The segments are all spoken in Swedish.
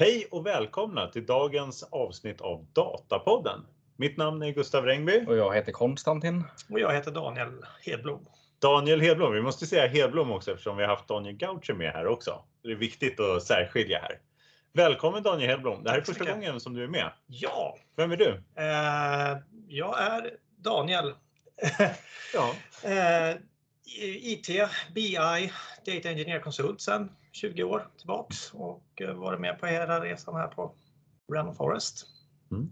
Hej och välkomna till dagens avsnitt av Datapodden. Mitt namn är Gustav Rengby. Och jag heter Konstantin. Och jag heter Daniel Hedblom. Daniel Hedblom, vi måste säga Hedblom också eftersom vi har haft Daniel Gaucher med här också. Det är viktigt att särskilja här. Välkommen Daniel Hedblom. Det här är första gången som du är med. Ja. Vem är du? Eh, jag är Daniel. ja. eh, IT, BI, Data Engineer Konsult sedan 20 år tillbaks och eh, varit med på hela resan här på Random Forest. Mm.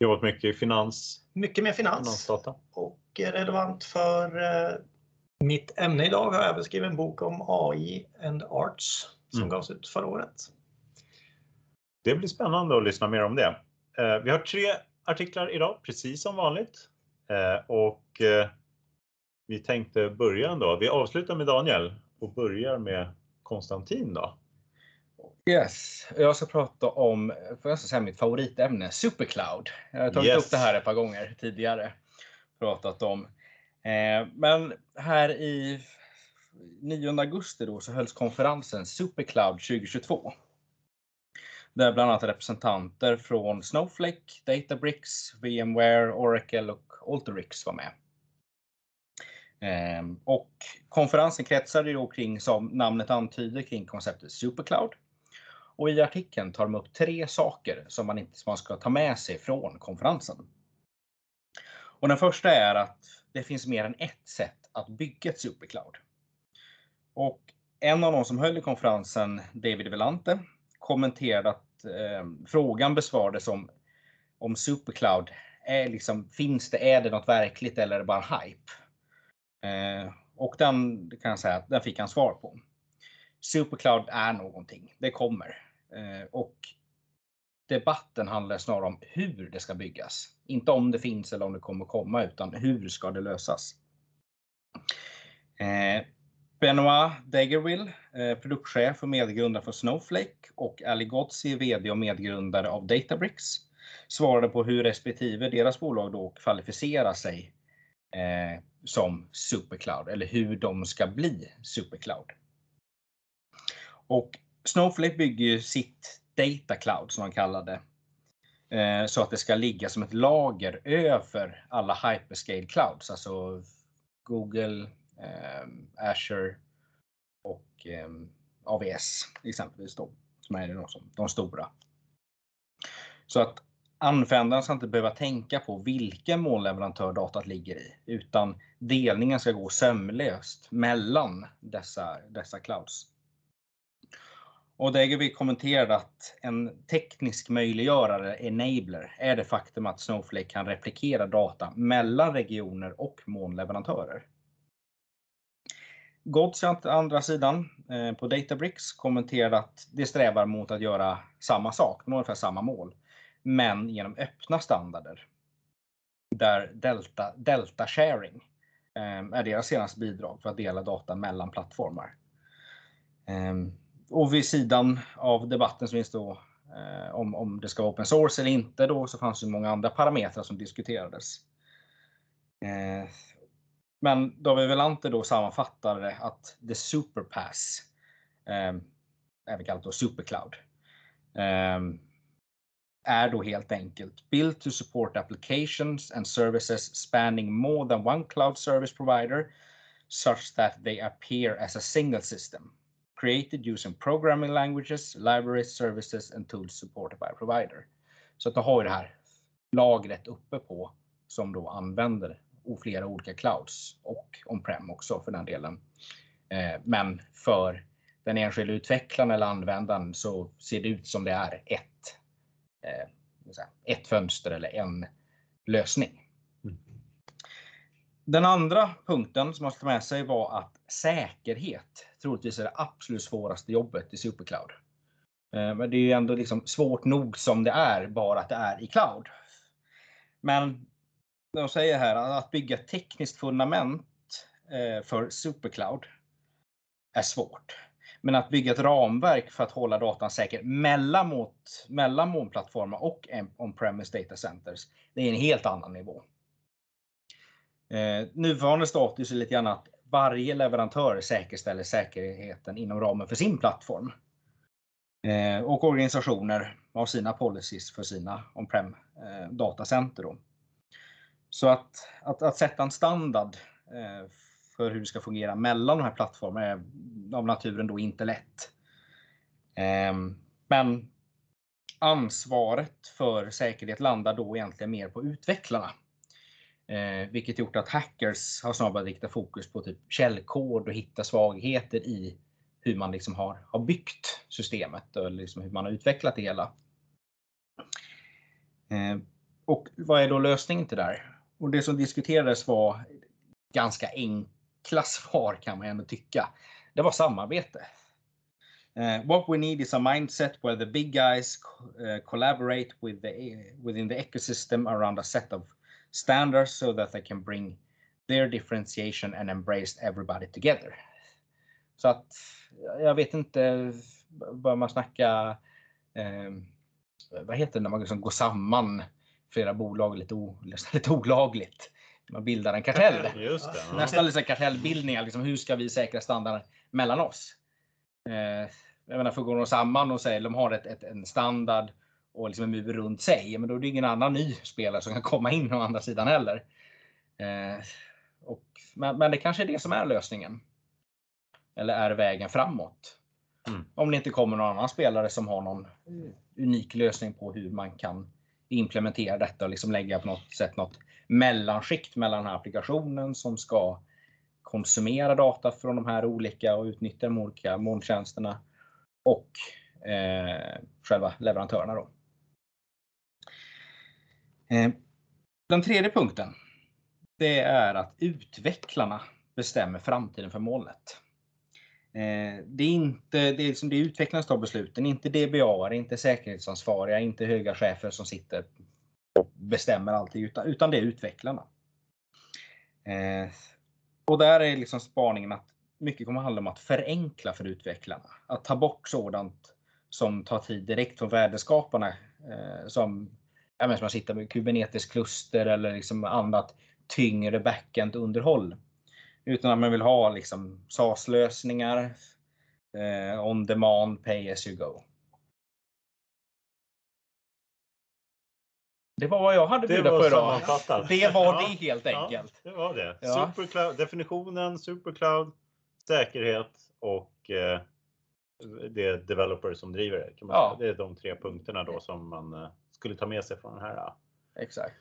Jobbat mycket i finans. Mycket med finans. Finansdata. Och relevant för eh, mitt ämne idag har jag även skrivit en bok om AI and Arts som mm. gavs ut förra året. Det blir spännande att lyssna mer om det. Eh, vi har tre artiklar idag, precis som vanligt. Och vi tänkte börja ändå. Vi avslutar med Daniel och börjar med Konstantin då. Yes, jag ska prata om för jag säga, mitt favoritämne, Supercloud. Jag har tagit yes. upp det här ett par gånger tidigare. Pratat om. Eh, men här i 9 augusti då så hölls konferensen Supercloud 2022. Där bland annat representanter från Snowflake, Databricks, VMware, Oracle och Alteryx var med. Ehm, och konferensen kretsade ju kring, som namnet antyder, kring konceptet Supercloud. Och i artikeln tar de upp tre saker som man inte man ska ta med sig från konferensen. Och den första är att det finns mer än ett sätt att bygga ett Supercloud. Och en av de som höll i konferensen, David Velante, kommenterade att eh, frågan besvarades om, om Supercloud är liksom, finns det, är det något verkligt eller är det bara hype? Eh, och den kan jag säga att den fick han svar på. Supercloud är någonting, det kommer. Eh, och debatten handlar snarare om hur det ska byggas. Inte om det finns eller om det kommer komma, utan hur ska det lösas? Eh, Benoit Dagerville, eh, produktchef och medgrundare för Snowflake och Ali Gotsi, VD och medgrundare av Databricks, svarade på hur respektive deras bolag då kvalificerar sig eh, som Supercloud eller hur de ska bli Supercloud. Och Snowflake bygger ju sitt Data Cloud som man kallar det. Eh, så att det ska ligga som ett lager över alla hyperscale clouds, alltså Google, eh, Azure och eh, AVS exempelvis då, som är de, de stora. Så att Användaren ska inte behöva tänka på vilken molnleverantör datat ligger i, utan delningen ska gå sömlöst mellan dessa, dessa clouds. Och vi kommenterade att en teknisk möjliggörare, enabler, är det faktum att Snowflake kan replikera data mellan regioner och molnleverantörer. å andra sidan, eh, på Databricks kommenterade att det strävar mot att göra samma sak, ungefär samma mål men genom öppna standarder. Där Delta, Delta Sharing eh, är deras senaste bidrag för att dela data mellan plattformar. Eh, och vid sidan av debatten som finns då eh, om, om det ska vara open source eller inte då så fanns det många andra parametrar som diskuterades. Eh, men David Velante då sammanfattade att the superpass, eh, även kallat då supercloud, eh, är då helt enkelt built to support applications and services spanning more than one cloud service provider such that they appear as a single system created using programming languages, libraries, services and tools supported by a provider. Så att du har ju det här lagret uppe på som då använder flera olika clouds och on-prem också för den delen. Eh, men för den enskilda utvecklaren eller användaren så ser det ut som det är ett ett fönster eller en lösning. Mm. Den andra punkten som man ska ta med sig var att säkerhet troligtvis är det absolut svåraste jobbet i Supercloud. Eh, men det är ju ändå liksom svårt nog som det är, bara att det är i cloud. Men de säger här att bygga tekniskt fundament eh, för Supercloud är svårt. Men att bygga ett ramverk för att hålla datan säker mellan, mot, mellan molnplattformar och on-premise data centers, det är en helt annan nivå. Eh, nuvarande status är lite grann att varje leverantör säkerställer säkerheten inom ramen för sin plattform. Eh, och organisationer har sina policies för sina on-prem eh, datacenter. Då. Så att, att, att sätta en standard eh, för hur det ska fungera mellan de här plattformarna är av naturen då inte lätt. Ehm, men ansvaret för säkerhet landar då egentligen mer på utvecklarna. Eh, vilket gjort att hackers har snarare riktat fokus på typ källkod och hitta svagheter i hur man liksom har, har byggt systemet och liksom hur man har utvecklat det hela. Eh, och vad är då lösningen till det där? Och det som diskuterades var ganska enkelt klassvar kan man ändå tycka. Det var samarbete. Uh, what we need is a mindset where the big guys uh, collaborate with the, within the ecosystem around a set of standards so that they can bring their differentiation and embrace everybody together. Så att jag vet inte, bör man snacka, eh, vad heter det när man liksom går samman flera bolag lite, o, lite olagligt? Man bildar en kartell. Just det, ja. Nästan lite kartellbildningar, liksom, hur ska vi säkra standarden mellan oss? Eh, jag menar, för går de samman och säger de har ett, ett, en standard och liksom en mur runt sig, men då är det ingen annan ny spelare som kan komma in å andra sidan heller. Eh, och, men, men det kanske är det som är lösningen. Eller är vägen framåt. Mm. Om det inte kommer någon annan spelare som har någon unik lösning på hur man kan implementera detta och liksom lägga på något sätt något mellanskikt mellan den här applikationen som ska konsumera data från de här olika och utnyttja de olika molntjänsterna och eh, själva leverantörerna. Då. Eh, den tredje punkten, det är att utvecklarna bestämmer framtiden för molnet. Eh, det är inte det är som det utvecklarna som tar besluten, inte DBA, inte säkerhetsansvariga, inte höga chefer som sitter och bestämmer allting, utan, utan det är utvecklarna. Eh, och där är liksom spaningen att mycket kommer handla om att förenkla för utvecklarna. Att ta bort sådant som tar tid direkt från värdeskaparna. Eh, som, ja, men som att sitta med kubernetisk kluster eller liksom annat tyngre backend-underhåll. Utan att man vill ha liksom SAS-lösningar, eh, on demand, pay as you go. Det var vad jag hade att bjuda på idag. Det var Ja, det helt enkelt. Ja, det var det. Ja. Supercloud, definitionen, supercloud, säkerhet och eh, det är developer som driver det. Kan man Ja. Det är de tre punkterna då som man eh, skulle ta med sig från den här. Exakt.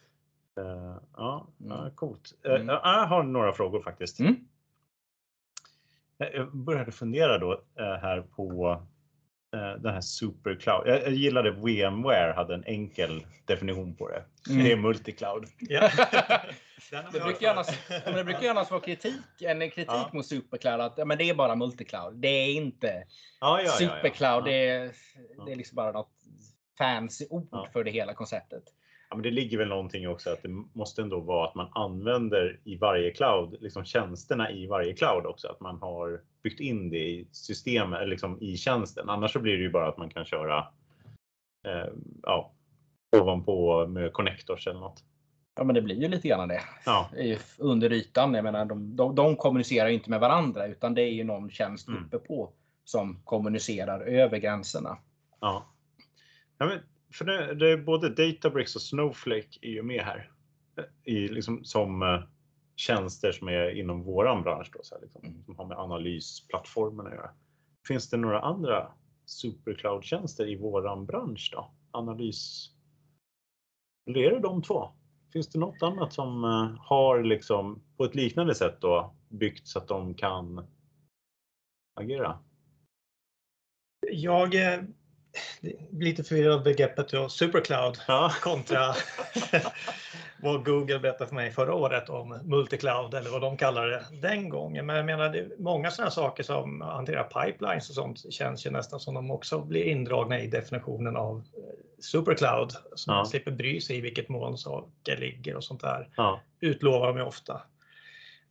Eh, ja, Mm. coolt. Eh, Mm. Jag har några frågor faktiskt. Mm. Jag- började fundera då eh, här på den här supercloud. Jag, jag gillade VMware hade en enkel definition på det. Mm. Det är multicloud. Ja. Det brukar, gärna, det brukar gärna vara kritik, en kritik Ja. mot Supercloud att ja, men det är bara multicloud. Det är inte Ja, ja, ja, ja. Supercloud. Ja. Det, är, Ja. det är liksom bara något fancy ord Ja. för det hela konceptet. Ja, men det ligger väl någonting också att det måste ändå vara att man använder i varje cloud, liksom tjänsterna i varje cloud också, att man har byggt in det i systemet, liksom i tjänsten. Annars så blir det ju bara att man kan köra eh, ja, ovanpå med connectors eller något. Ja, men det blir ju lite grann det. Ja, Under ytan. Jag menar, de, de, de kommunicerar inte med varandra utan det är ju någon tjänst Mm. uppe på som kommunicerar över gränserna. ja. ja men, för det, det är både Databricks och Snowflake är ju med här. I, liksom, som eh, tjänster som är inom våran bransch då, så här, liksom, Mm. som har med analysplattformen att göra. Finns det några andra supercloud-tjänster i våran bransch då? Analys? Eller är det de två? Finns det något annat som eh, har liksom på ett liknande sätt då byggt så att de kan agera? Jag eh, lite förvirrad av begreppet då, supercloud Ja, kontra vad Google berättade för mig förra året om multicloud eller vad de kallar det den gången. Men jag menar, det många sådana saker som hanterar pipelines och sånt känns ju nästan som de också blir indragna i definitionen av eh, supercloud. Så Ja. man slipper bry sig i vilket moln saker ligger och sånt där. ja. Utlovar de ju ofta.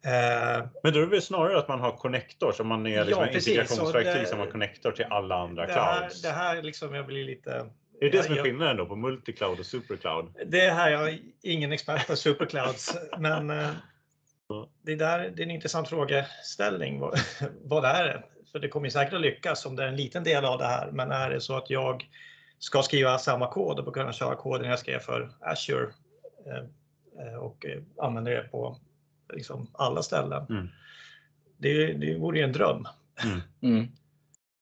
Eh, Men då är det väl snarare att man har connector som man är liksom Ja, en precis. integrationsverktyg Så det- som har connector till alla andra det, här, clouds. det här liksom, jag blir lite Är det det som är skillnaden då på multicloud och supercloud? Det är här jag är ingen expert på superclouds, men eh, det, där, det är en intressant frågeställning. Vad, vad är det? för det kommer säkert att lyckas om det är en liten del av det här. Men är det så att jag ska skriva samma kod och kunna köra koden jag skrev för Azure eh, och använder det på liksom alla ställen. Mm. Det, det vore ju en dröm. Mm. Mm.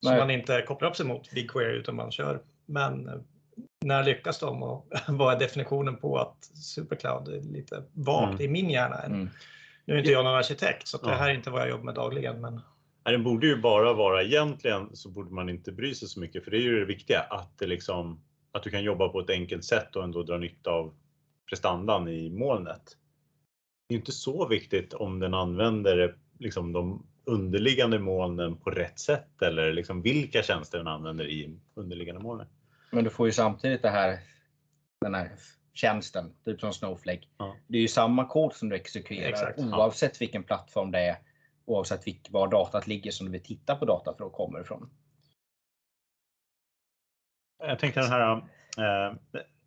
Så man inte kopplar upp sig mot BigQuery utan man kör. Men när lyckas de och vad är definitionen på att supercloud är lite vagt mm. i min hjärna. Mm. Nu är inte jag någon arkitekt så det här är inte vad jag jobbar med dagligen. Men... Nej, den borde ju bara vara egentligen så borde man inte bry sig så mycket för det är ju det viktiga att det liksom att du kan jobba på ett enkelt sätt och ändå dra nytta av prestandan i molnet. Det är inte så viktigt om den använder liksom de underliggande molnen på rätt sätt eller liksom vilka tjänster den använder i underliggande molnen. Men du får ju samtidigt det här, den här tjänsten, typ som Snowflake. Ja. Det är ju samma kod som du exekverar Exakt. oavsett ja. vilken plattform det är. Oavsett vilk, var datat ligger som du vill titta på datat att komma ifrån. Jag tänkte den här, eh,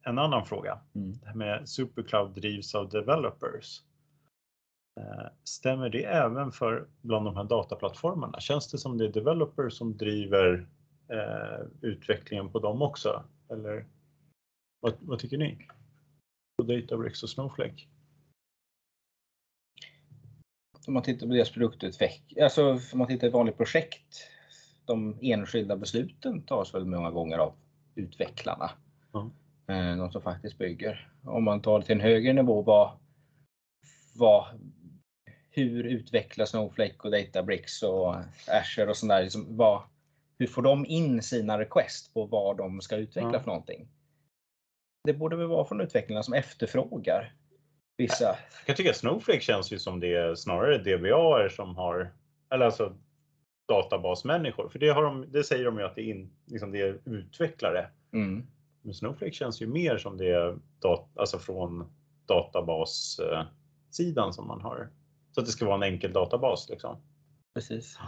en annan fråga. Mm. Det här med Supercloud drivs av developers. Eh, stämmer det även för bland de här dataplattformarna? Känns det som det är developers som driver eh, utvecklingen på dem också? Eller vad, vad tycker ni? På Databricks och Snowflake? Om man tittar på deras produktutveckling, alltså om man tittar på ett vanligt projekt, de enskilda besluten tas väl många gånger av utvecklarna. Mm. De som faktiskt bygger. Om man tar det till en högre nivå, vad, vad, hur utvecklar Snowflake och Databricks och Azure och sådär, liksom, vad, hur får de in sina request på vad de ska utveckla mm. för någonting? Det borde väl vara från utvecklarna som efterfrågar vissa. Jag kan tycka att Snowflake känns ju som det är snarare DBA som har, eller alltså databasmänniskor, för det, har de, det säger de ju att det är, in, liksom det är utvecklare. Mm. Men Snowflake känns ju mer som det är dat, alltså från databassidan som man har. Så att det ska vara en enkel databas liksom. Precis.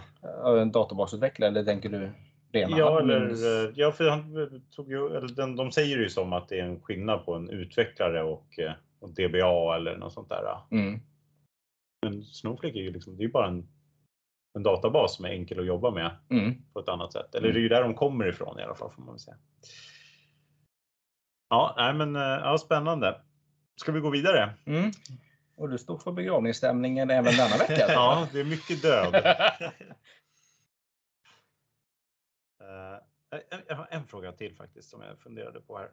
En databasutvecklare eller tänker du rena Ja, eller, eh, ja för han tog ju, eller den, de säger ju som att det är en skillnad på en utvecklare och, eh, och DBA eller något sånt där. Mm. Men Snowflake är ju liksom, det är bara en, en databas som är enkel att jobba med mm. på ett annat sätt. Eller det är ju där de kommer ifrån i alla fall får man väl säga. Ja, nej men eh, ja, spännande. Ska vi gå vidare? Mm. Och du står för begravningsstämningen även denna vecka? ja, det är mycket död. uh, jag har en fråga till faktiskt som jag funderade på här.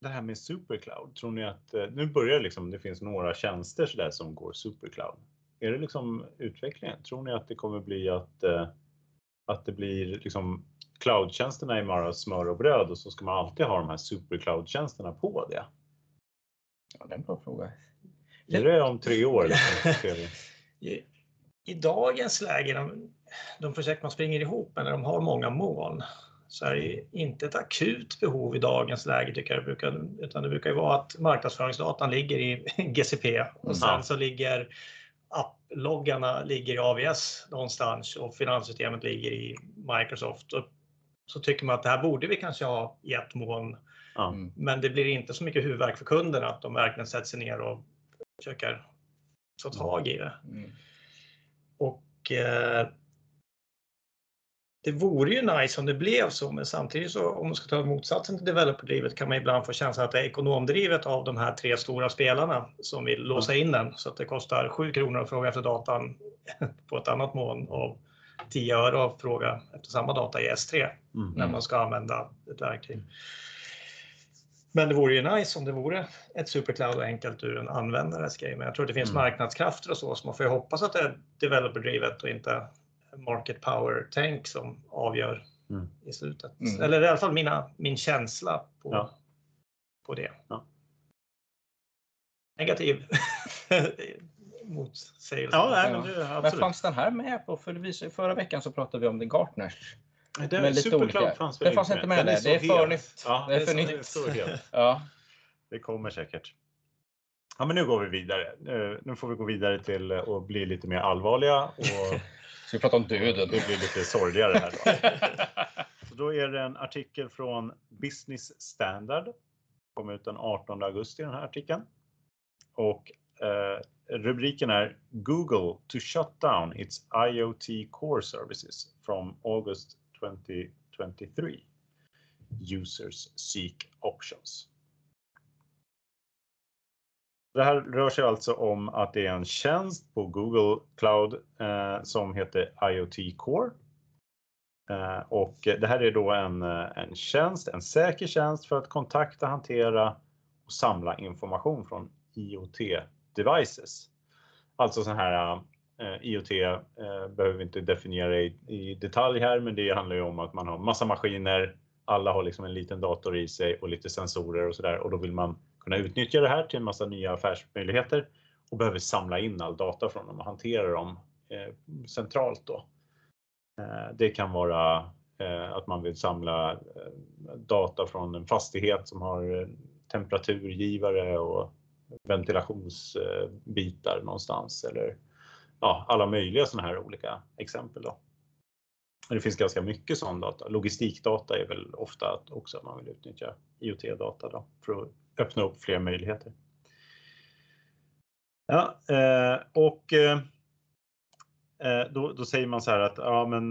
Det här med Supercloud, tror ni att uh, nu börjar det liksom, det finns några tjänster så där som går Supercloud. Är det liksom utvecklingen? Tror ni att det kommer bli att, uh, att det blir liksom cloudtjänsterna är bara smör och bröd och så ska man alltid ha de här supercloud-tjänsterna på det? Ja, det är en bra fråga. Är det om tre år? Liksom, I, dagens läge, de, de projekt man springer ihop med när de har många moln, så är det inte ett akut behov i dagens läge tycker jag. Det brukar, utan det brukar ju vara att marknadsföringsdatan ligger i GCP och sen mm. så ligger apploggarna ligger i AVS någonstans och finanssystemet ligger i Microsoft. Och så tycker man att det här borde vi kanske ha i ett moln Mm. Men det blir inte så mycket huvudvärk för kunderna att de verkligen sätter sig ner och försöker ta tag i det. Mm. Och eh, det vore ju nice om det blev så, men samtidigt så om man ska ta motsatsen till developerdrivet kan man ibland få känslan att det är ekonomdrivet av de här tre stora spelarna som vill låsa in den så att det kostar 7 kronor att fråga efter datan på ett annat moln och 10 öre att fråga efter samma data i S3 mm. när man ska använda ett verktyg. Men det vore ju nice om det vore ett supercloud och enkelt ur en användares grej. Men jag tror det finns mm. marknadskrafter och så, så man får ju hoppas att det är developerdrivet och inte market power tank som avgör mm. i slutet. Mm. Eller i alla fall mina, min känsla på, ja. på det. Ja. Negativ motsägelse. Ja, nej, men, det, men fanns den här med på? För förra veckan så pratade vi om The Gartners det, men lite olika. Fanns det fanns inte med, med. Det är för nytt. Ja, det är för nytt. ja. Det kommer säkert. Ja, men nu går vi vidare. Nu får vi gå vidare till att bli lite mer allvarliga. Och Ska vi prata om döden? Det blir lite sorgligare här. Då. Så då är det en artikel från Business Standard. Kom ut den 18 augusti den här artikeln. Och Eh, rubriken är Google to shut down its IoT core services from August 2023. Users seek options. Det här rör sig alltså om att det är en tjänst på Google Cloud eh, som heter IoT Core. Eh, och det här är då en, eh, en tjänst, en säker tjänst för att kontakta, hantera och samla information från IoT devices. Alltså sådana här eh, Eh, IoT eh, behöver vi inte definiera i, i, detalj här, men det handlar ju om att man har massa maskiner. Alla har liksom en liten dator i sig och lite sensorer och så där och då vill man kunna utnyttja det här till en massa nya affärsmöjligheter och behöver samla in all data från dem och hantera dem eh, centralt då. Eh, det kan vara eh, att man vill samla eh, data från en fastighet som har temperaturgivare och ventilationsbitar någonstans eller ja, alla möjliga sådana här olika exempel. Då. Det finns ganska mycket sån data. Logistikdata är väl ofta också att man vill utnyttja IoT-data för att öppna upp fler möjligheter. Ja, eh, och eh, eh, då, då, säger man så här att ja, men,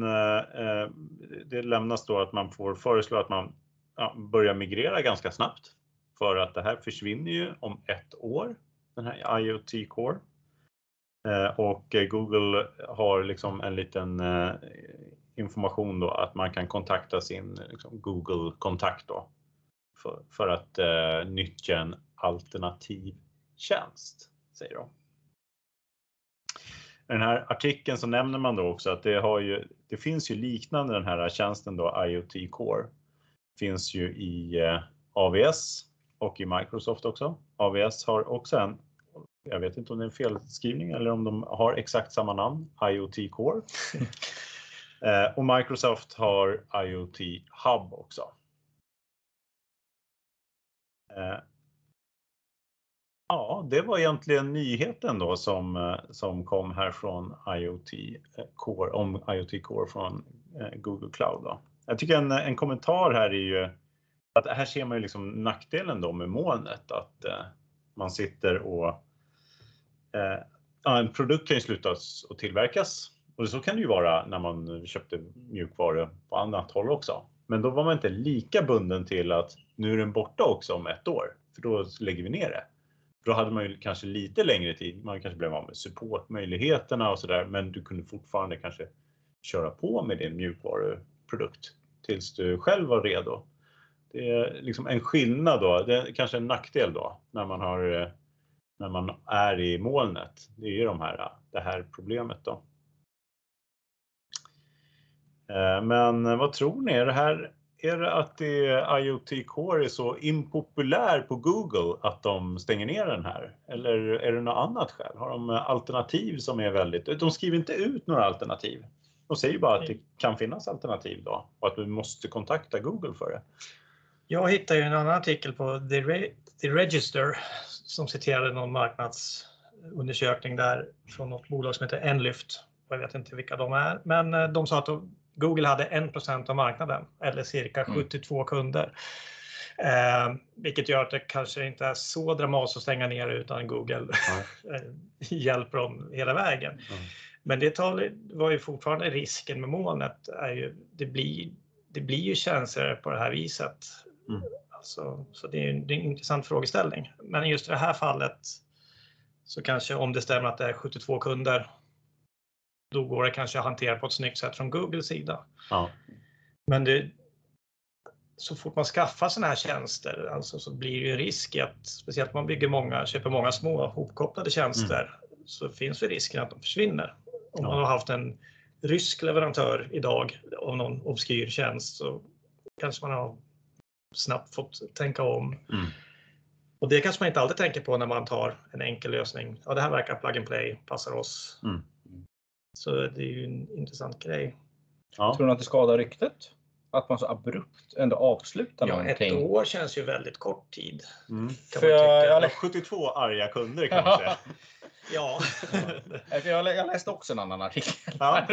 det lämnas då att man får föreslå att man ja, börjar migrera ganska snabbt för att det här försvinner ju om ett år, den här IoT Core. Eh, och eh, Google har liksom en liten eh, information då att man kan kontakta sin liksom, Google kontakt då för, för att eh, nyttja en alternativ tjänst, säger de. I den här artikeln så nämner man då också att det, har ju, det finns ju liknande den här tjänsten då, IoT Core. Finns ju i eh, AVS och i Microsoft också. AVS har också en, jag vet inte om det är en felskrivning eller om de har exakt samma namn, IoT Core. eh, och Microsoft har IoT Hub också. Eh, ja, det var egentligen nyheten då som, eh, som kom här från IoT Core, om IoT Core från Google Cloud. Då. Jag tycker en, en kommentar här är ju att här ser man ju liksom nackdelen då med molnet, att man sitter och Eh, ja, en produkt kan ju slutas att tillverkas och så kan det ju vara när man köpte mjukvaror på annat håll också. Men då var man inte lika bunden till att nu är den borta också om ett år, för då lägger vi ner det. Då hade man ju kanske lite längre tid. Man kanske blev av med supportmöjligheterna och sådär, men du kunde fortfarande kanske köra på med din mjukvaruprodukt tills du själv var redo. Det är liksom en skillnad då, det är kanske en nackdel då när man har eh, när man är i molnet. Det är ju de här, det här problemet då. Eh, men vad tror ni? Är det här är det att det IoT Core är så impopulär på Google att de stänger ner den här? Eller är det något annat skäl? Har de alternativ som är väldigt... De skriver inte ut några alternativ. De säger bara att det kan finnas alternativ då och att du måste kontakta Google för det. Jag hittade ju en annan artikel på The, Re The Register som citerade någon marknadsundersökning där från något bolag som heter Enlyft. Jag vet inte vilka de är, men eh, de sa att Google hade 1% av marknaden eller cirka 72 mm. kunder. Eh, vilket gör att det kanske inte är så dramatiskt att stänga ner utan Google mm. hjälper dem hela vägen. Mm. Men det var ju fortfarande risken med molnet. Är ju, det, blir, det blir ju känsligare på det här viset. Mm. Alltså, så det är, det är en intressant frågeställning. Men just i det här fallet så kanske om det stämmer att det är 72 kunder då går det kanske att hantera på ett snyggt sätt från Googles sida. Ja. Men det, så fort man skaffar sådana här tjänster alltså, så blir det en risk att, speciellt om man bygger många, köper många små hopkopplade tjänster, mm. så finns det risken att de försvinner. Om ja. man har haft en rysk leverantör idag av någon obskyr tjänst så kanske man har snabbt fått tänka om. Mm. Och det kanske man inte alltid tänker på när man tar en enkel lösning. Ja, det här verkar plug and play, passar oss. Mm. Så det är ju en intressant grej. Ja. Tror du att det skadar ryktet? Att man så abrupt ändå avslutar ja, någonting? Ett år känns ju väldigt kort tid. Mm. För jag, jag lä- 72 arga kunder kan man säga. ja. jag, jag läste också en annan artikel. Ja.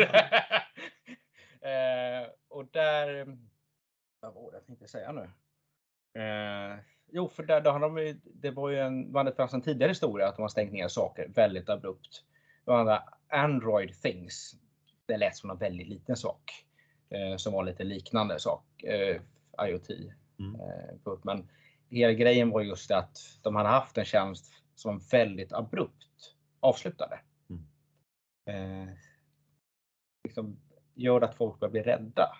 eh, och där... Vad var det jag tänkte säga nu? Eh, Jo, för där, där har de, ju- det var ju en, det fanns en tidigare historia att de har stängt ner saker väldigt abrupt. Det var Android Things. Det lät som en väldigt liten sak eh, som var lite liknande sak, eh, IoT. Mm. Eh, men hela grejen var just att de hade haft en tjänst som väldigt abrupt avslutade. Eh, liksom gör att folk börjar bli rädda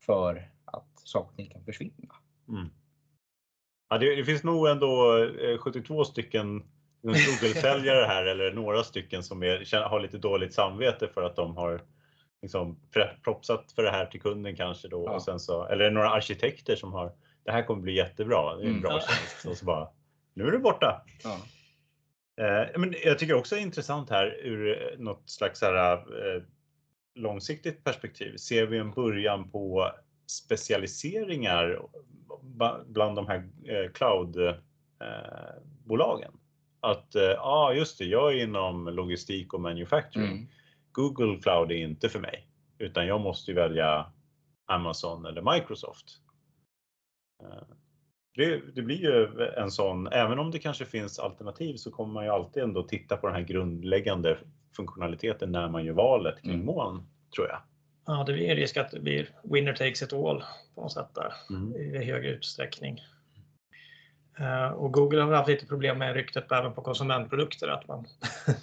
för att saker kan försvinna. Mm. Ja, det, det finns nog ändå eh, 72 stycken Google-säljare här eller några stycken som är, har lite dåligt samvete för att de har liksom propsat för det här till kunden kanske då Ja. och sen så, eller några arkitekter som har det här kommer bli jättebra, det är en Mm. bra tjänst och så bara nu är det borta. Ja. Eh, men jag tycker också det är intressant här ur eh, något slags här, eh, långsiktigt perspektiv. Ser vi en början på specialiseringar bland de här eh, cloud-bolagen? Att ja, ah, just det, jag är inom logistik och manufacturing. Mm. Google Cloud är inte för mig, utan jag måste ju välja Amazon eller Microsoft. Eh, Det, det blir ju en sån, även om det kanske finns alternativ så kommer man ju alltid ändå titta på den här grundläggande funktionaliteten när man gör valet kring Mm. moln, tror jag. Ja, det en risk att det blir winner takes it all på något sätt där Mm. i högre utsträckning. Eh, Och Google har haft lite problem med ryktet även på konsumentprodukter att man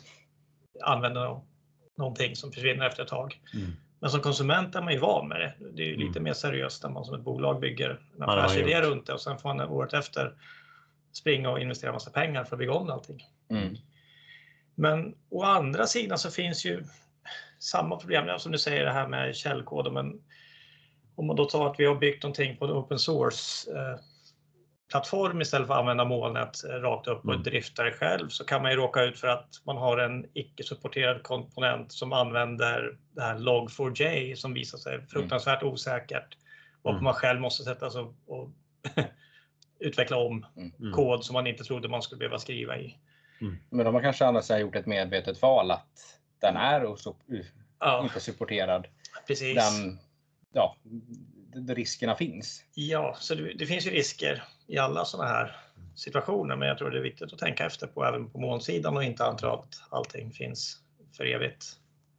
använder nå- någonting som försvinner efter ett tag. Mm. Men som konsument är man ju van med det. Det är ju lite Mm. mer seriöst än man som ett bolag bygger en affärsidé runt det och sen får man året efter springa och investera massa pengar för att bygga om allting. Mm. Men å andra sidan så finns ju samma problem som du säger det här med källkoden. Men om man då tar att vi har byggt någonting på en open source eh, plattform istället för att använda molnet rakt upp och Mm. drifta det själv så kan man ju råka ut för att man har en icke supporterad komponent som använder det här log4j som visar sig fruktansvärt osäkert och Mm. man själv måste sätta sig och, utveckla om Mm. kod som man inte trodde man skulle behöva skriva i. Men de har kanske sig gjort ett medvetet val att den är osup- Ja, inte supporterad. precis. Den, ja, riskerna finns. Ja, så det, det finns ju risker i alla sådana här situationer, men jag tror det är viktigt att tänka efter på även på molnsidan och inte anta att allting finns för evigt.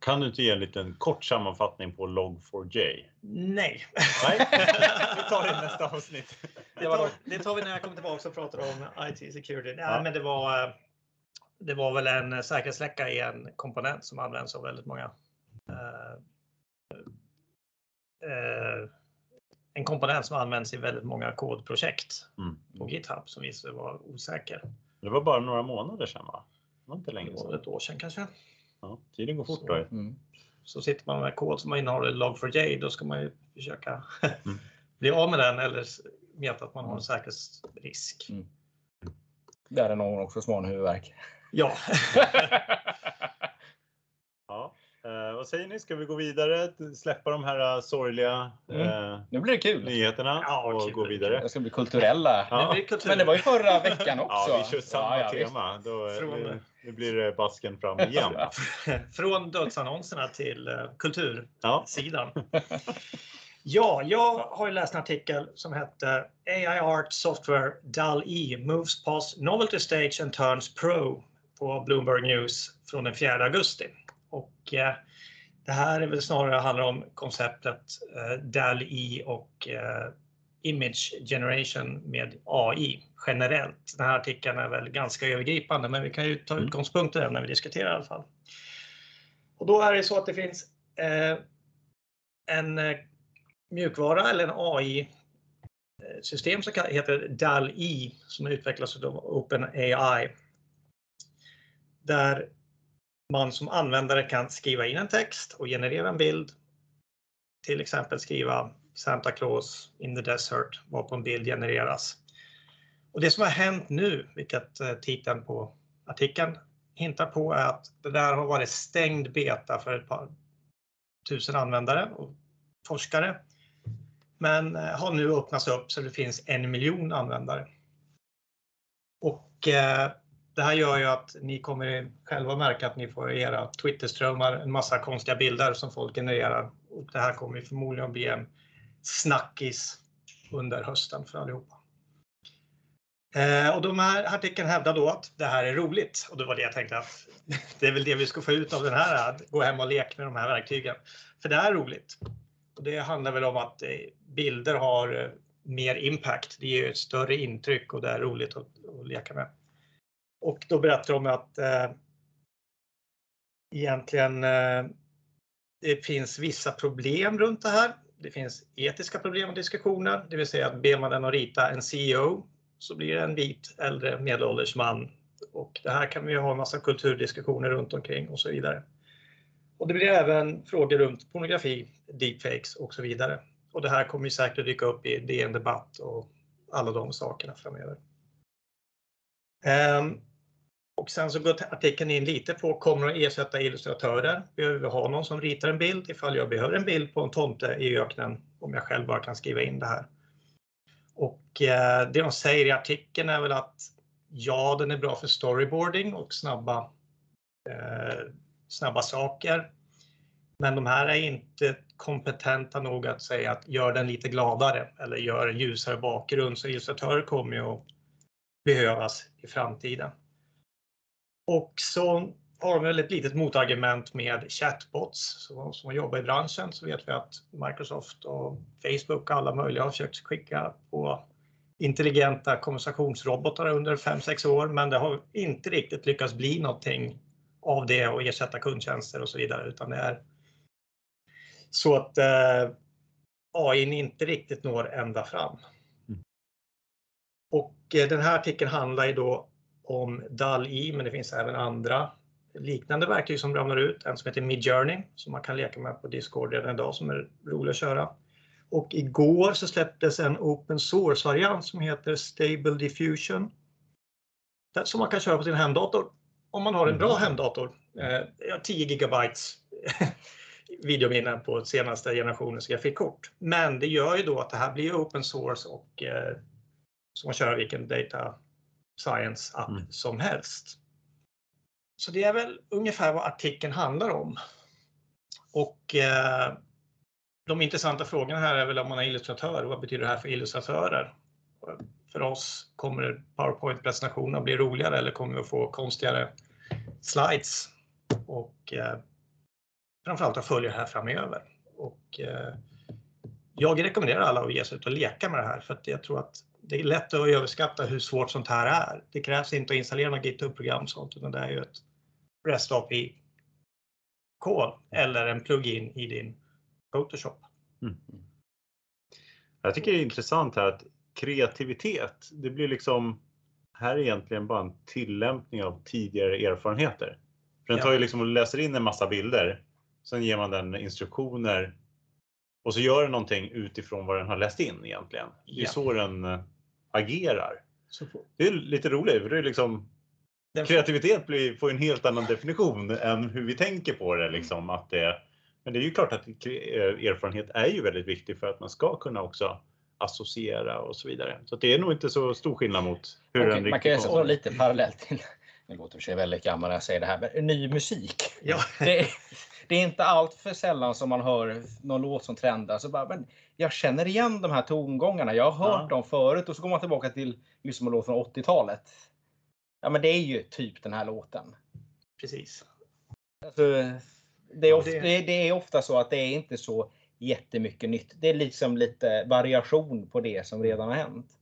Kan du inte ge en liten kort sammanfattning på Log4j? Nej, Nej, vi tar det i nästa avsnitt. det, tar, det tar vi när jag kommer tillbaka och pratar om IT security. Nej, Ja. men det var, eh, det var väl en säkerhetsläcka i en komponent som används av väldigt många. eh, eh, en komponent som används i väldigt många kodprojekt Mm. på GitHub som visade sig vara osäker. Det var bara några månader sedan va? Det var inte Det länge var väl sedan. ett år sedan kanske. Ja, tiden går fort Så- då. Mm. Så sitter man med kod som innehåller log4j, då ska man ju försöka Mm. bli av med den eller veta att man har en säkerhetsrisk. Mm. Där är någon också smal huvudvärk. Ja, Ja. Eh, vad säger ni? Ska vi gå vidare? Släppa de här eh, sorgliga Mm. eh, Nu blir det kul. nyheterna Ja, och kul. gå vidare? Det ska bli kulturella. Ja. det blir kultur. Men det var ju förra veckan också. Ja, vi kör samma Ja, tema. Då, eh, Från- nu, nu blir det basken fram igen. Från dödsannonserna till uh, kultursidan. Ja. Ja, jag har ju läst en artikel som hette AI Art Software DAL-E moves past novelty stage and turns pro på Bloomberg News från den 4 augusti. Och eh, det här är väl snarare handlar om konceptet eh, DAL-E och eh, Image Generation med AI generellt. Den här artikeln är väl ganska övergripande, men vi kan ju ta Mm. utgångspunkt i den när vi diskuterar i alla fall. Och då är det så att det finns en mjukvara eller en AI-system som kan- heter DAL-E som utvecklas av OpenAI. Där man som användare kan skriva in en text och generera en bild. Till exempel skriva Santa Claus in the desert varpå en bild genereras. Och det som har hänt nu, vilket eh, titeln på artikeln hintar på, är att det där har varit stängd beta för ett par tusen användare och forskare. Men eh, har nu öppnats upp så det finns en miljon användare. Och eh, det här gör ju att ni kommer själva märka att ni får i era Twitterströmmar en massa konstiga bilder som folk genererar. Och det här kommer förmodligen att bli en snackis under hösten för allihopa. Eh, och de här artikeln hävdar då att det här är roligt och det var det jag tänkte att det är väl det vi ska få ut av den här, att gå hem och leka med de här verktygen. För det är roligt. Och det handlar väl om att eh, bilder har eh, mer impact. Det ger ett större intryck och det är roligt att, att leka med. Och då berättar de att eh, egentligen eh, det finns vissa problem runt det här. Det finns etiska problem och diskussioner, det vill säga att ber man den att rita en CEO så blir det en vit äldre medelålders man. Och det här kan vi ha en massa kulturdiskussioner runt omkring och så vidare. Och det blir även frågor runt pornografi, deepfakes och så vidare. Och det här kommer ju säkert dyka upp i DN Debatt och alla de sakerna framöver. Um, och sen så går artikeln in lite på, kommer att ersätta illustratörer? Behöver vi ha någon som ritar en bild ifall jag behöver en bild på en tomte i öknen? Om jag själv bara kan skriva in det här. Och eh, det de säger i artikeln är väl att ja, den är bra för storyboarding och snabba, eh, snabba saker. Men de här är inte kompetenta nog att säga att gör den lite gladare eller gör en ljusare bakgrund. Så illustratörer kommer ju att behövas i framtiden. Och så har de väl ett litet motargument med chatbots. Så som jobbar i branschen så vet vi att Microsoft och Facebook och alla möjliga har försökt skicka på intelligenta konversationsrobotar under 5-6 år, men det har inte riktigt lyckats bli någonting av det och ersätta kundtjänster och så vidare, utan det är så att eh, AI inte riktigt når ända fram. Mm. Och eh, den här artikeln handlar ju då om DALL-E, men det finns även andra liknande verktyg som ramlar ut. En som heter Midjourney som man kan leka med på Discord redan idag som är rolig att köra. Och igår så släpptes en open source-variant som heter Stable Diffusion. Som man kan köra på sin hemdator. Om man har en bra mm. hemdator. Eh, 10 gigabytes videominne på senaste generationens grafikkort. Men det gör ju då att det här blir open source och eh, som man kör vilken data science app mm. som helst. Så det är väl ungefär vad artikeln handlar om. Och eh, de intressanta frågorna här är väl om man är illustratör. Vad betyder det här för illustratörer? För oss, kommer PowerPoint-presentationen bli roligare eller kommer vi att få konstigare slides? Och eh, framförallt att följa det här framöver. Och, eh, jag rekommenderar alla att ge sig ut och leka med det här för att jag tror att det är lätt att överskatta hur svårt sånt här är. Det krävs inte att installera något GitHub-program sånt utan det är ju ett REST API-kod eller en plugin i din Photoshop. Mm. Jag tycker det är intressant här att kreativitet, det blir liksom här är egentligen bara en tillämpning av tidigare erfarenheter. För den tar ju liksom och läser in en massa bilder. Sen ger man den instruktioner och så gör den någonting utifrån vad den har läst in egentligen. Det är ja. så den eh, agerar. Det är lite roligt, för det är liksom Kreativitet blir, får en helt annan definition än hur vi tänker på det. Liksom, att det men det är ju klart att erfarenhet är ju väldigt viktig för att man ska kunna också associera och så vidare. Så det är nog inte så stor skillnad mot hur okay, en Man kan ju lite parallellt till, nu låter det sig väldigt gammal när jag säger det här, men ny musik. Ja. Det, det, är inte allt för sällan som man hör någon låt som trendar. Så bara, men jag känner igen de här tongångarna, jag har hört ja. dem förut och så går man tillbaka till liksom en låt från 80-talet. Ja men det är ju typ den här låten. Precis. Alltså, det, är ofta, det... det är ofta så att det är inte så jättemycket nytt. Det är liksom lite variation på det som redan har hänt.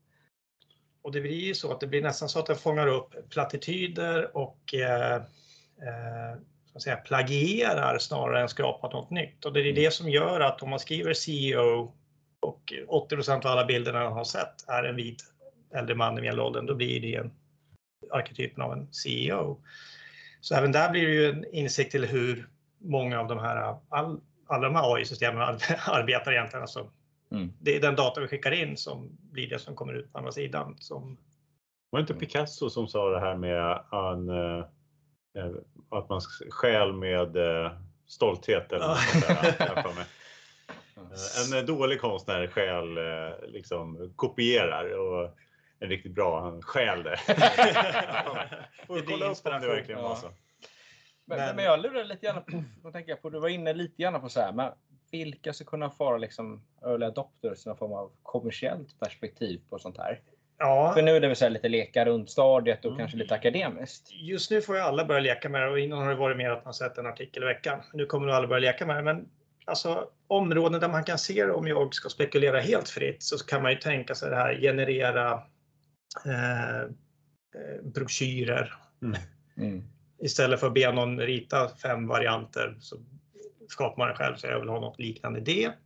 Och det blir ju så att det blir nästan så att det fångar upp plattityder och eh, eh, så säga, plagierar snarare än skrapar något nytt. Och det är det mm. som gör att om man skriver CEO och 80% av alla bilderna man har sett är en vit äldre man i medelåldern, då blir det en arketypen av en CEO. Så även där blir det ju en insikt till hur många av de här, all, alla de här AI-systemen arbetar egentligen. Alltså, mm. Det är den data vi skickar in som blir det som kommer ut på andra sidan. Som... Var det inte Picasso som sa det här med an, äh, att man skäl med äh, stolthet? Eller något där, en dålig konstnär skäl, liksom kopierar och en riktigt bra, han stjäl det. Får kolla upp om det verkligen var så. Men, men, men jag lurar lite grann på, tänker på, du var inne lite grann på så här, men vilka ska kunna vara liksom early adopters i någon form av kommersiellt perspektiv på sånt här? Ja, För nu är det väl så här lite leka runt stadiet och Mm. kanske lite akademiskt. just nu får ju alla börja leka med det och innan har det varit mer att man sett en artikel i veckan. Nu kommer nog alla börja leka med det. Men alltså, områden där man kan se det, om jag ska spekulera helt fritt, så kan man ju tänka sig det här generera eh, eh, broschyrer. Mm. Istället för att be någon rita fem varianter så skapar man det själv. Så jag vill ha något liknande det. Mm.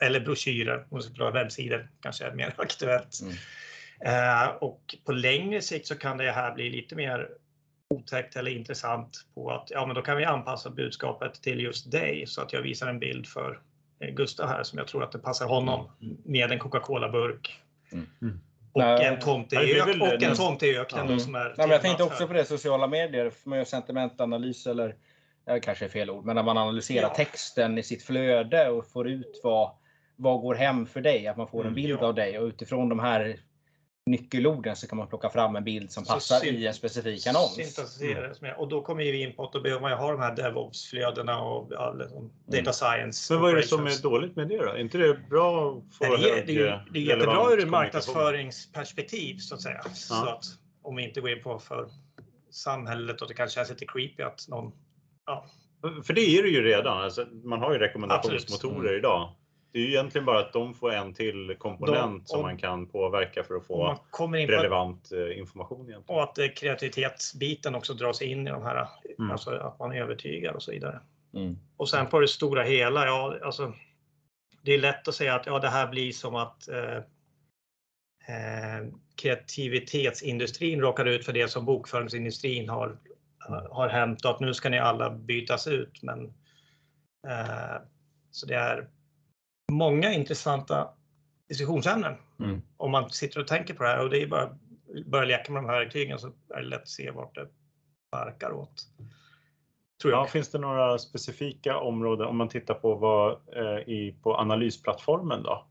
Eller broschyrer, om webbsidor, kanske är mer aktuellt. Mm. Eh, och på längre sikt så kan det här bli lite mer otäckt eller intressant på att ja, men då kan vi anpassa budskapet till just dig så att jag visar en bild för eh, Gustav här som jag tror att det passar honom med en Coca-Cola-burk. Mm. Och Nej. en tomt i ök, och en nästan- tomt i öknen Mm. då som är Nej, men jag tänkte också här. på det, sociala medier, för man gör sentimentanalys eller ja, kanske är fel ord, men när man analyserar Ja. texten i sitt flöde och får ut vad, vad går hem för dig, att man får en Mm, bild ja. av dig och utifrån de här nyckelorden så kan man plocka fram en bild som Så passar syn- i en specifik annons. Det är- Och då kommer vi in på att då behöver man ju ha de här DevOps-flödena och all, liksom, data science. Men vad är det som är dåligt med det då? Är inte det bra att få Nej, det, är, det, är, eh, det är jättebra ur kommunikation? marknadsföringsperspektiv så att säga. Så Ja. att, om vi inte går in på för samhället och det kanske känns lite creepy att någon... Ja, För det är det ju redan. Alltså, man har ju rekommendationsmotorer Absolut. idag. Det är ju egentligen bara att de får en till komponent De- som om- man kan påverka för att få in på relevant eh, information. Egentligen. och att eh, kreativitetsbiten också dras in i de här, Mm. alltså att man övertygar och så vidare. Mm. Och sen på det stora hela, ja, alltså, det är lätt att säga att ja, det här blir som att eh, eh, kreativitetsindustrin råkar ut för det som bokföringsindustrin har, har hänt och att nu ska ni alla bytas ut. Men, eh, så det är många intressanta diskussionsämnen Mm. om man sitter och tänker på det här och det är bara börja leka med de här verktygen så är det lätt att se vart det barkar åt. Tror jag. Ja, finns det några specifika områden om man tittar på vad eh, i, på analysplattformen då?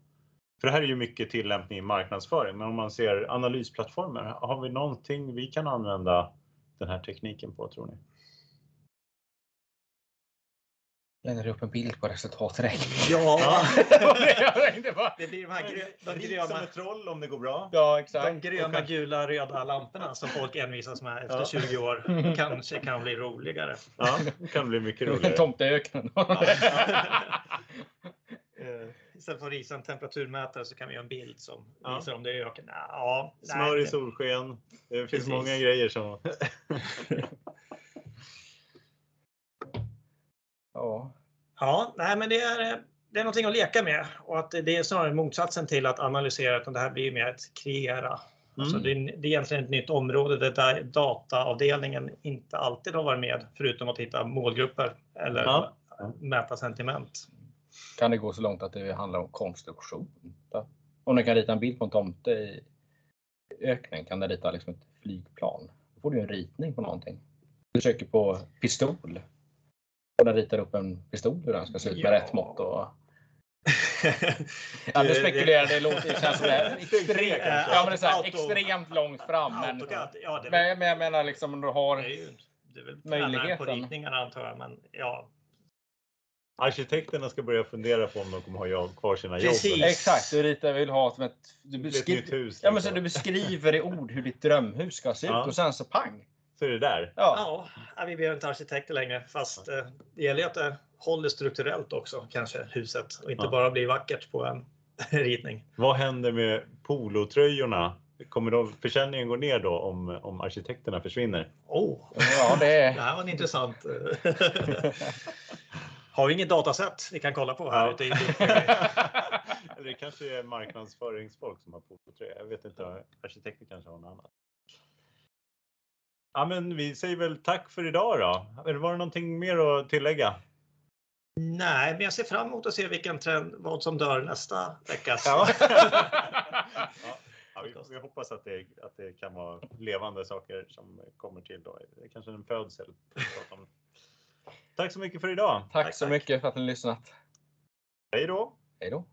För det här är ju mycket tillämpning i marknadsföring, men om man ser analysplattformar, har vi någonting vi kan använda den här tekniken på tror ni? Lägger upp en bild på resultaträkning. Ja, det blir de här grö, de gröna, som ett troll om det går bra. Ja, de exakt. gröna, gula, röda lamporna som folk envisas med efter Ja. 20 år. Kanske kan bli roligare. Ja, det kan bli mycket En roligare. tomteöken. Istället för att risa en temperaturmätare så kan vi göra en bild som Ja. visar om det öken. Ja, Smör i solsken. Det finns Precis. många grejer som... ja. Ja, nej, men det är, det är någonting att leka med och att det är snarare motsatsen till att analysera utan det här blir mer att kreera. Alltså Mm. det, är, det är egentligen ett nytt område där dataavdelningen inte alltid har varit med förutom att hitta målgrupper eller Ja. mäta sentiment. Kan det gå så långt att det handlar om konstruktion? Om du kan rita en bild på en tomte i öknen, kan du rita liksom ett flygplan? Då får du en ritning på någonting. Du söker på pistol. Och den ritar upp en pistol hur den ska se ut med Ja. rätt mått. Och... Ja, nu spekulerar det låter det känns som det är extremt, ja, men det är här, extremt långt fram. Men, det men, jag menar liksom om du det har är ju det är väl möjligheten. på ritningarna antar jag, men ja. Arkitekterna ska börja fundera på om de kommer ha jobb, kvar sina Precis. jobb. Exakt, du ritar, vill ha som ett... Du, Ett beskri... nytt hus. ja, men så du beskriver i ord hur ditt drömhus ska se ut Ja. och sen så pang! Så är det där. Ja. Ja, vi behöver inte arkitekter längre fast eh, det gäller ju att det håller strukturellt också kanske huset och inte Ja. bara blir vackert på en ritning. Vad händer med polotröjorna? Kommer de, försäljningen gå ner då om, om arkitekterna försvinner? Oh, Ja, det det är... här var en intressant. Har vi inget datasätt vi kan kolla på här Ja. ute i Eller det kanske är marknadsföringsfolk som har polotröja. Jag vet inte. Arkitekter kanske har något annat. Ja, men vi säger väl tack för idag då. Eller var det någonting mer att tillägga? Nej, men jag ser fram emot att se vilken trend, vad som dör nästa vecka. Ja. Ja, vi, vi hoppas att det, att det kan vara levande saker som kommer till då. Kanske en födsel. Tack så mycket för idag. Tack Tack, så tack. mycket för att ni har lyssnat. Hej då! Hej då!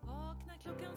Vakna klockan